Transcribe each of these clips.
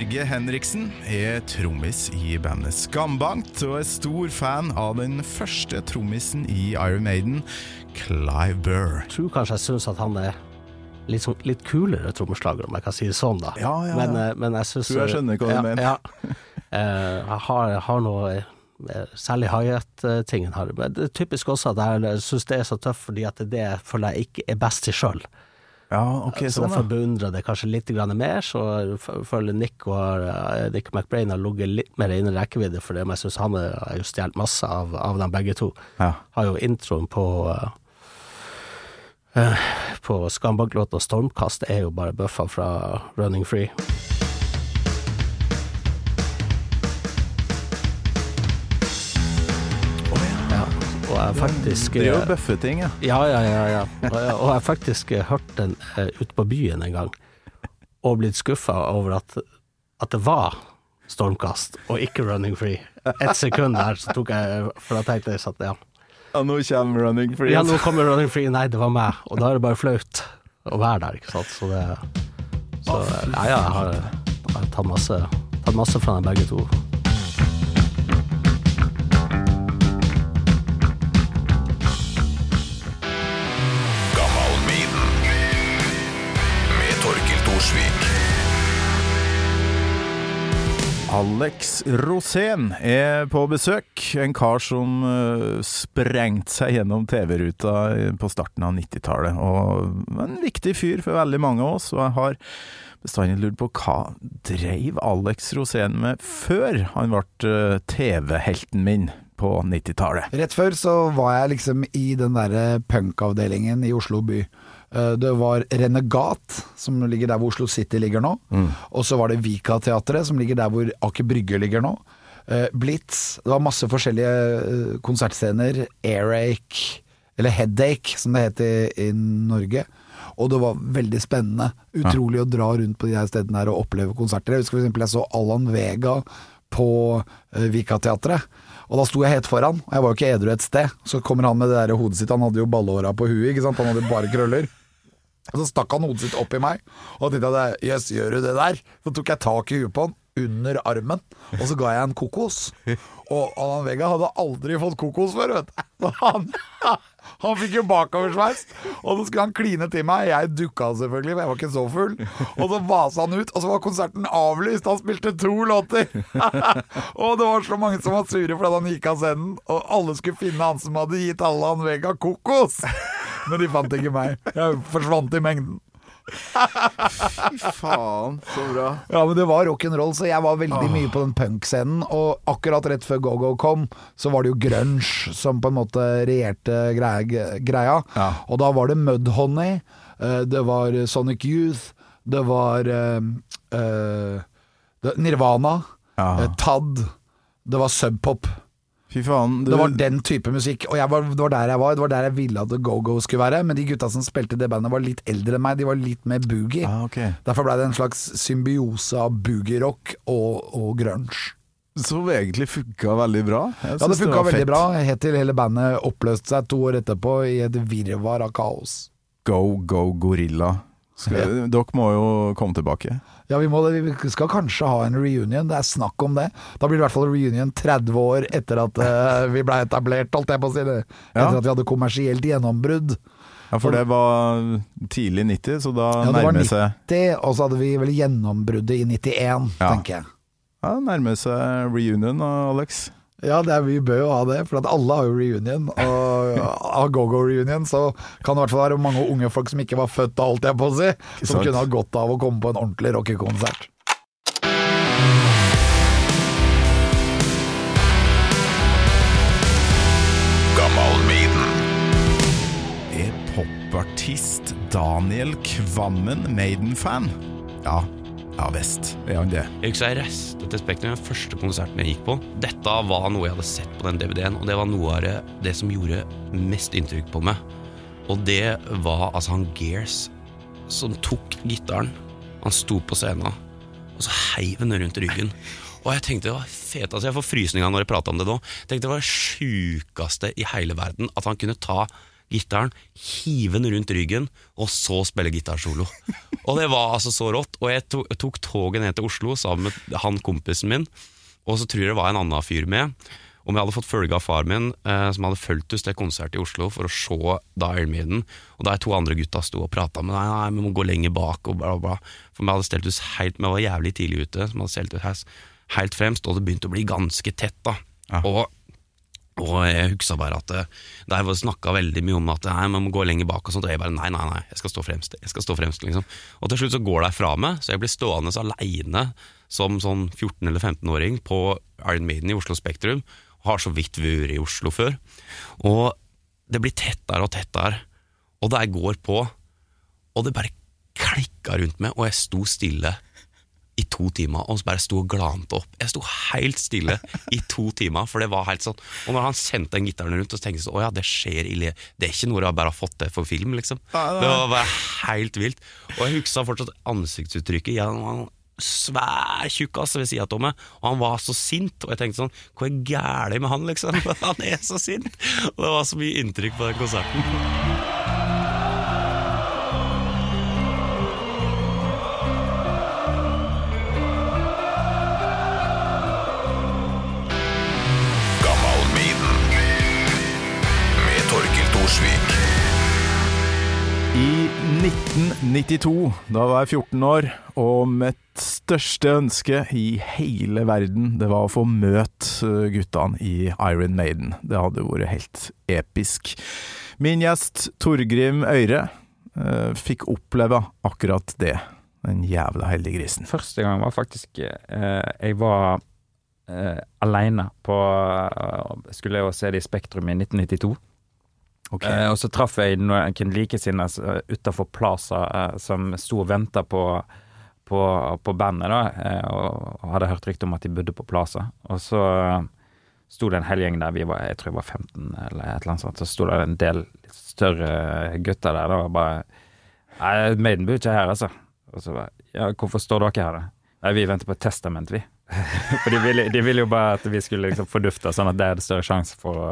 Børge Henriksen er trommis i bandet Skambankt, og er stor fan av den første trommisen i Iron Maiden, Clive Burr. Jeg tror kanskje jeg syns at han er litt, sånn, litt kulere trommeslager, om jeg kan si det sånn, da. Ja, ja, ja. Men, eh, men jeg syns Tror jeg skjønner hva du ja, mener. Ja. Eh, jeg har, jeg har noe eh, Særlig high-hat-tingen har Men det er typisk også at jeg syns det er så tøft, fordi at det er det jeg føler jeg ikke er best til sjøl. Ja, ok, så sånn derfor beundrer jeg det kanskje litt mer. Så føler Nick og eh, Nick McBrain har ligget litt mer innen rekkevidde for det, men jeg syns han har jo stjålet masse av, av dem begge to. Ja. Har jo introen på uh, På Skambank-låta 'Stormkast' er jo bare bøffa fra 'Running Free'. Jeg faktisk Det er jo eh, bøffeting, ja. ja, ja, ja. ja. Og, jeg- har faktisk eh, hørt den uh, ute på byen en gang, og blitt skuffa over at, at det var stormkast og ikke running free. Et sekund der så tok jeg For da tenkte jeg at ja. Ja, nå kommer Running Free. ja, nå kommer running free. Nei, det var meg. Og da er det bare flaut å være der, ikke sant. Så det Så ja, ja, jeg har, jeg har tatt masse Tatt masse fra dem begge to. Thorsvik. Alex Rosén er på besøk. En kar som uh, sprengte seg gjennom TV-ruta på starten av 90-tallet. Og en viktig fyr for veldig mange av oss. Og jeg har bestandig lurt på hva dreiv Alex Rosén med før han ble uh, TV-helten min på 90-tallet. Rett før så var jeg liksom i den derre punkavdelingen i Oslo by. Eh, Det var Renegat, som ligger der hvor Oslo City ligger nå. Og så var det Vika-teatret, som ligger der hvor Aker Brygge ligger nå. Eh, Blitz. Det var masse forskjellige eh, konsertscener. Airache, eller Headache, som det het i, i Norge. Og det var veldig spennende. Utrolig å dra rundt på de her stedene her og oppleve konserter. Jeg husker eksempel jeg så Allan Vega på uh, Vika-teatret. Og da sto jeg helt foran, og jeg var jo ikke edru et sted. Så kommer han med det der hodet sitt, han hadde jo ballehåra på huet, ikke sant, han hadde bare krøller. Og så stakk han hodet sitt opp i meg, og tenkte jeg jøss, gjør du det der? Så tok jeg tak i huet på han, under armen, og så ga jeg en kokos. Og Alan Vega hadde aldri fått kokos før, vet du. Han, han fikk jo bakoversveis, og så skulle han kline til meg. Jeg dukka selvfølgelig, for jeg var ikke så full. Og så vasa han ut, og så var konserten avlyst. Han spilte to låter. og det var så mange som var sure fordi han gikk av scenen, og alle skulle finne han som hadde gitt Alan Vega kokos. Men de fant ikke meg. Jeg forsvant i mengden. Fy faen, så bra. Ja, men det var rock'n'roll, så jeg var veldig mye på den punkscenen. Og akkurat rett før Go-Go kom, så var det jo grunge som på en måte regjerte greia. Ja. Og da var det Mudhoney, eh, det var Sonic Youth, det var uh, Nirvana, Ja. Tad, det var Subpop. Fy faen. Du, Det var den type musikk, og var, det var der jeg var. Det var der jeg ville at Go-Go skulle være. Men de gutta som spilte i det bandet, var litt eldre enn meg. De var litt mer boogie. Ah, okay. Derfor ble det en slags symbiose av boogie-rock og, og grunge. Som egentlig funka veldig bra. Ja, det funka veldig fett. bra, helt til hele bandet oppløste seg to år etterpå i et virvar av kaos. Go, go, gorilla. Skal, Dere må jo komme tilbake. Ja, vi, må vi skal kanskje ha en reunion, det er snakk om det. Da blir det i hvert fall reunion 30 år etter at uh, vi ble etablert, holdt jeg på å si det. Ja. Etter at vi hadde kommersielt gjennombrudd. Ja, For det var tidlig 90, så da Ja, det var nærmer seg 90, og så hadde vi vel gjennombruddet i 91, Ja. tenker jeg. Ja, nærmer seg reunion, Alex. Ja, det er, vi bør jo ha det, for at alle har jo reunion. Og av go-go-reunion så kan det i hvert fall være mange unge folk som ikke var født da, holdt jeg på å si, som sant? kunne ha godt av å komme på en ordentlig rockekonsert. Er popartist Daniel Kvammen Maiden-fan? Ja, ja visst er han det. Jeg husker jeg reiste til Spektrum den første konserten jeg gikk på. Dette var noe jeg hadde sett på den DVD-en, og det var noe av det, det som gjorde mest inntrykk på meg. Og det var altså han Gears som tok gitaren. Han sto på scenen, og så heiv han den rundt ryggen. Og jeg tenkte det var fet, altså jeg får frysninger når jeg prater om det nå. Jeg tenkte det var det sjukeste i hele verden at han kunne ta gitaren, hive den rundt ryggen, og så spille gitarsolo. Og det var altså så rått. Og jeg tok, tok toget ned til Oslo sammen med han kompisen min, og så tror jeg det var en annen fyr med. Om jeg hadde fått følge av far min, eh, som hadde fulgt oss til konsert i Oslo for å se da Iron Maiden, og der to andre gutta sto og prata med nei, nei, vi må gå lenger bak, og bla, bla. For vi hadde stelt oss helt Vi var jævlig tidlig ute, så vi hadde stelt oss helt, fremst, og det begynte å bli ganske tett, da. Og og jeg husker bare at eh, der var snakka veldig mye om at nei, man må gå lenger bak, og sånt, og jeg bare nei, nei, nei, jeg skal stå fremst. Jeg skal stå fremst liksom. Og til slutt så går de fra meg, så jeg blir stående aleine som sånn 14- eller 15-åring på Iron Maiden i Oslo Spektrum. Har så vidt vært i Oslo før. Og det blir tettere og tettere, og det går på, og det bare klikka rundt meg, og jeg sto stille i to timer, og så bare sto og glante opp. Jeg sto helt stille i to timer, for det var helt sånn. Og når han sendte den gitaren rundt, så tenkte jeg sånn, å ja, det skjer i le- Det er ikke noe jeg bare har fått til for film, liksom. Det var bare helt vilt. Og jeg husker fortsatt ansiktsuttrykket. Ja, han svær tjukkas ved sida av meg, og han var så sint. Og jeg tenkte sånn, hva er gærent med han, liksom? Han er så sint! Og det var så mye inntrykk på den konserten. 1992, da var jeg 14 år, og mitt største ønske i hele verden, det var å få møte eh, guttene i Iron Maiden. Det hadde vært helt episk. Min gjest Torgrim Øyre eh, fikk oppleve akkurat det. Den jævla heldige grisen. Første gang var faktisk eh, Jeg var eh, aleine på eh, Skulle jeg jo se det i Spektrum i 1992. Eh, og så traff jeg noen likesinnede utafor Plaza eh, som sto og venta på, på, på bandet, da, eh, og, hadde hørt rykte om at de bodde på Plaza. Og så sto det en hel gjeng der, vi var, jeg tror jeg var 15 eller et eller annet sånt, så sto det en del større gutter der, da, og bare Nei, Maiden bor ikke her, altså. Og så bare Ja, hvorfor står dere her, da? Nei, vi venter på et testament, vi. For de ville, de ville jo bare at vi skulle liksom fordufte, sånn at det det større sjanse for å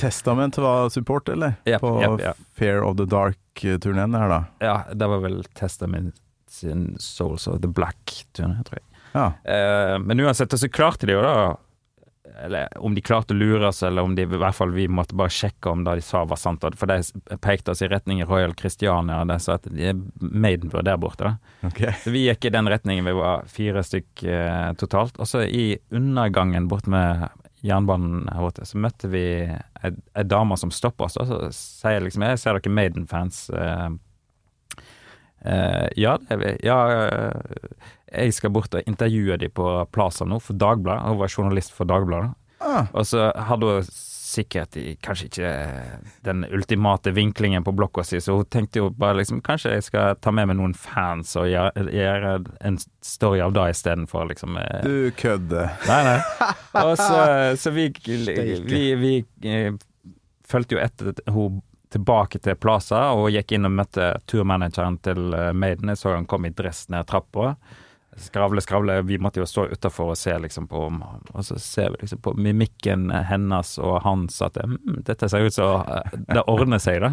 Testament var support, eller? Yep, På yep, yep. Fear of the Dark-turneen der, da. Ja, det var vel Testament sin Souls of the Black-turné, tror jeg. Ja. Uh, men uansett, så klarte de jo da Eller om de klarte å lure oss, eller om de i hvert fall vi måtte bare sjekke om det de sa var sant. For de pekte oss i retning Royal Christiania, og de sa at de er Maiden der borte. Okay. Så vi gikk i den retningen. Vi var fire stykk eh, totalt. Og så i undergangen bort med jernbanen her borte, så møtte vi ei, dame som stoppa oss. Og så sier jeg liksom Jeg ser dere Maiden-fans. Eh, eh, ja, det er vi. Ja, jeg skal bort og intervjue dem på Plaza nå, for Dagbladet. Hun var journalist for Dagbladet. Ah, Og så hadde hun sikkert i, kanskje ikke den ultimate vinklingen på blokka si, så hun tenkte jo bare liksom Kanskje jeg skal ta med meg noen fans og gjøre, gjøre en story av det istedenfor, liksom. eh, du kødder. Nei, nei. Og så, så vi, vi, vi vi fulgte jo etter hun tilbake til Plaza og gikk inn og møtte turmanageren til eh, Maiden. Jeg så han kom i dress ned trappa. Skravle, skravle. Vi måtte jo stå utafor og se liksom på Og så ser vi liksom på mimikken hennes og hans at mm, dette ser ut som eh, det ordner seg, da.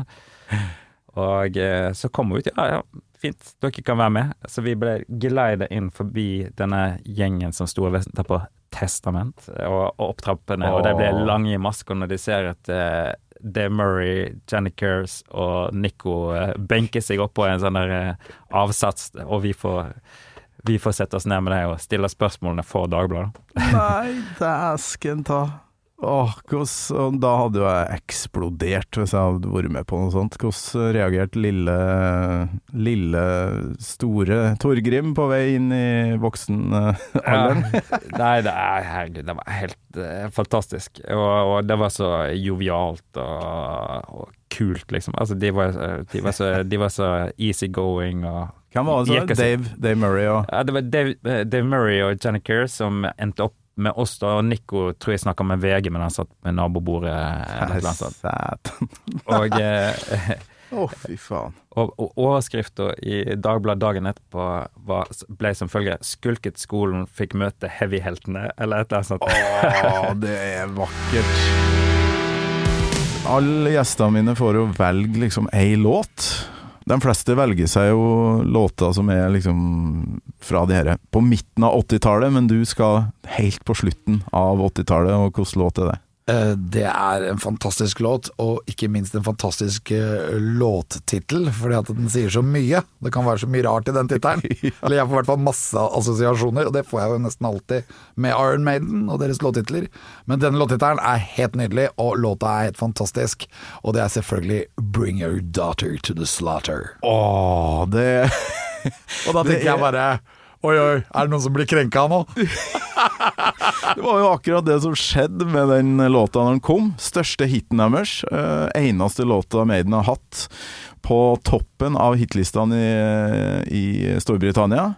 Og eh, så kom hun ut. Ja, ja, fint, dere kan være med. Så vi ble geleida inn forbi denne gjengen som sto og venta på testament, og, og opp trappene, og de ble lange i maska når de ser at eh, Dave Murray, Jenny Kers og Nico eh, benker seg opp på en sånn der eh, avsats, og vi får, vi får sette oss ned med det og stille spørsmålene for Dagbladet. Nei, dæsken ta. Åh, hvordan Da hadde jo jeg eksplodert hvis jeg hadde vært med på noe sånt. Hvordan reagerte lille, lille, store Torgrim på vei inn i voksenalderen? Nei, det er, herregud, det var helt eh, fantastisk. Og, og det var så jovialt og, og kult, liksom. Altså, de var, de var så, de var så easygoing og Hvem var det som Dave, Dave Murray og Ja, det var Dave, eh, Dave Murray og Jenny Kerr som endte opp med oss, da. Og Nico tror jeg snakka med VG, men han satt med nabobordet. sånt. Satan. Og, eh, Å, fy faen. og, og overskrifta i Dagbladet dagen etterpå var, ble som følger 'Skulket skolen, fikk møte heavyheltene', eller et eller annet sånt. Å, det er vakkert. Alle gjestene mine får jo velge liksom ei låt. De fleste velger seg jo låter som er liksom fra de her på midten av 80-tallet, men du skal helt på slutten av 80-tallet, og hvilken låt er det? Eh, Det er en fantastisk låt, og ikke minst en fantastisk eh, låttittel, fordi at den sier så mye. Det kan være så mye rart i den tittelen. Eller jeg får i hvert fall masse assosiasjoner, og det får jeg jo nesten alltid med Iron Maiden og deres låttitler. Men denne låttittelen er helt nydelig, og låta er helt fantastisk. Og det er selvfølgelig 'Bring Your Daughter to the Slaughter'. Åh, det Og da tenker jeg bare Oi, oi, er det noen som blir krenka nå? Det var jo akkurat det som skjedde med den låta når den kom. Største hiten deres. eh, eneste låta Maiden har hatt på toppen av hitlistene i, i Storbritannia.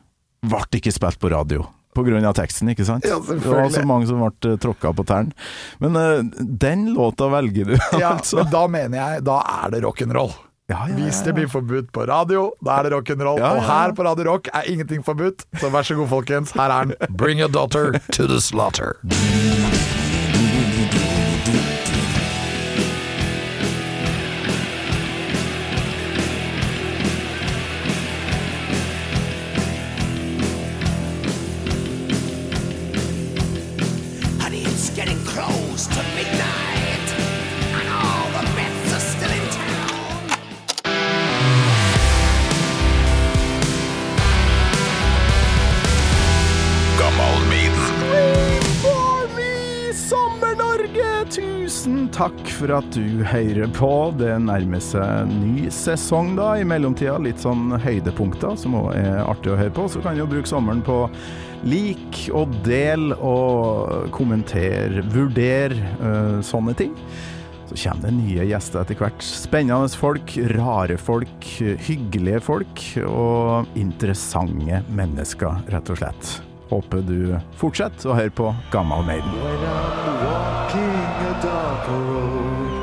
Ble ikke spilt på radio. Av teksten, ikke sant? Ja, det var så mange som ble tråkka på tærne. Men uh, den låta velger du, Ja, altså. men da mener jeg, da er det rock'n'roll. Ja, ja, Hvis ja, det blir forbudt på radio, da er det rock'n'roll. Og her på Radio Rock er ingenting forbudt, så vær så god, folkens. Her er den. Bring your daughter to the slaughter. Takk for at du hører på. Det nærmer seg ny sesong da, i mellomtida. Litt sånn høydepunkter som òg er artig å høre på. Så kan du jo bruke sommeren på lik og del og kommentere, vurdere øh, sånne ting. Så kommer det nye gjester etter hvert. Spennende folk, rare folk, hyggelige folk og interessante mennesker, rett og slett. Håper du fortsetter å høre på Gammal Maiden. darker road.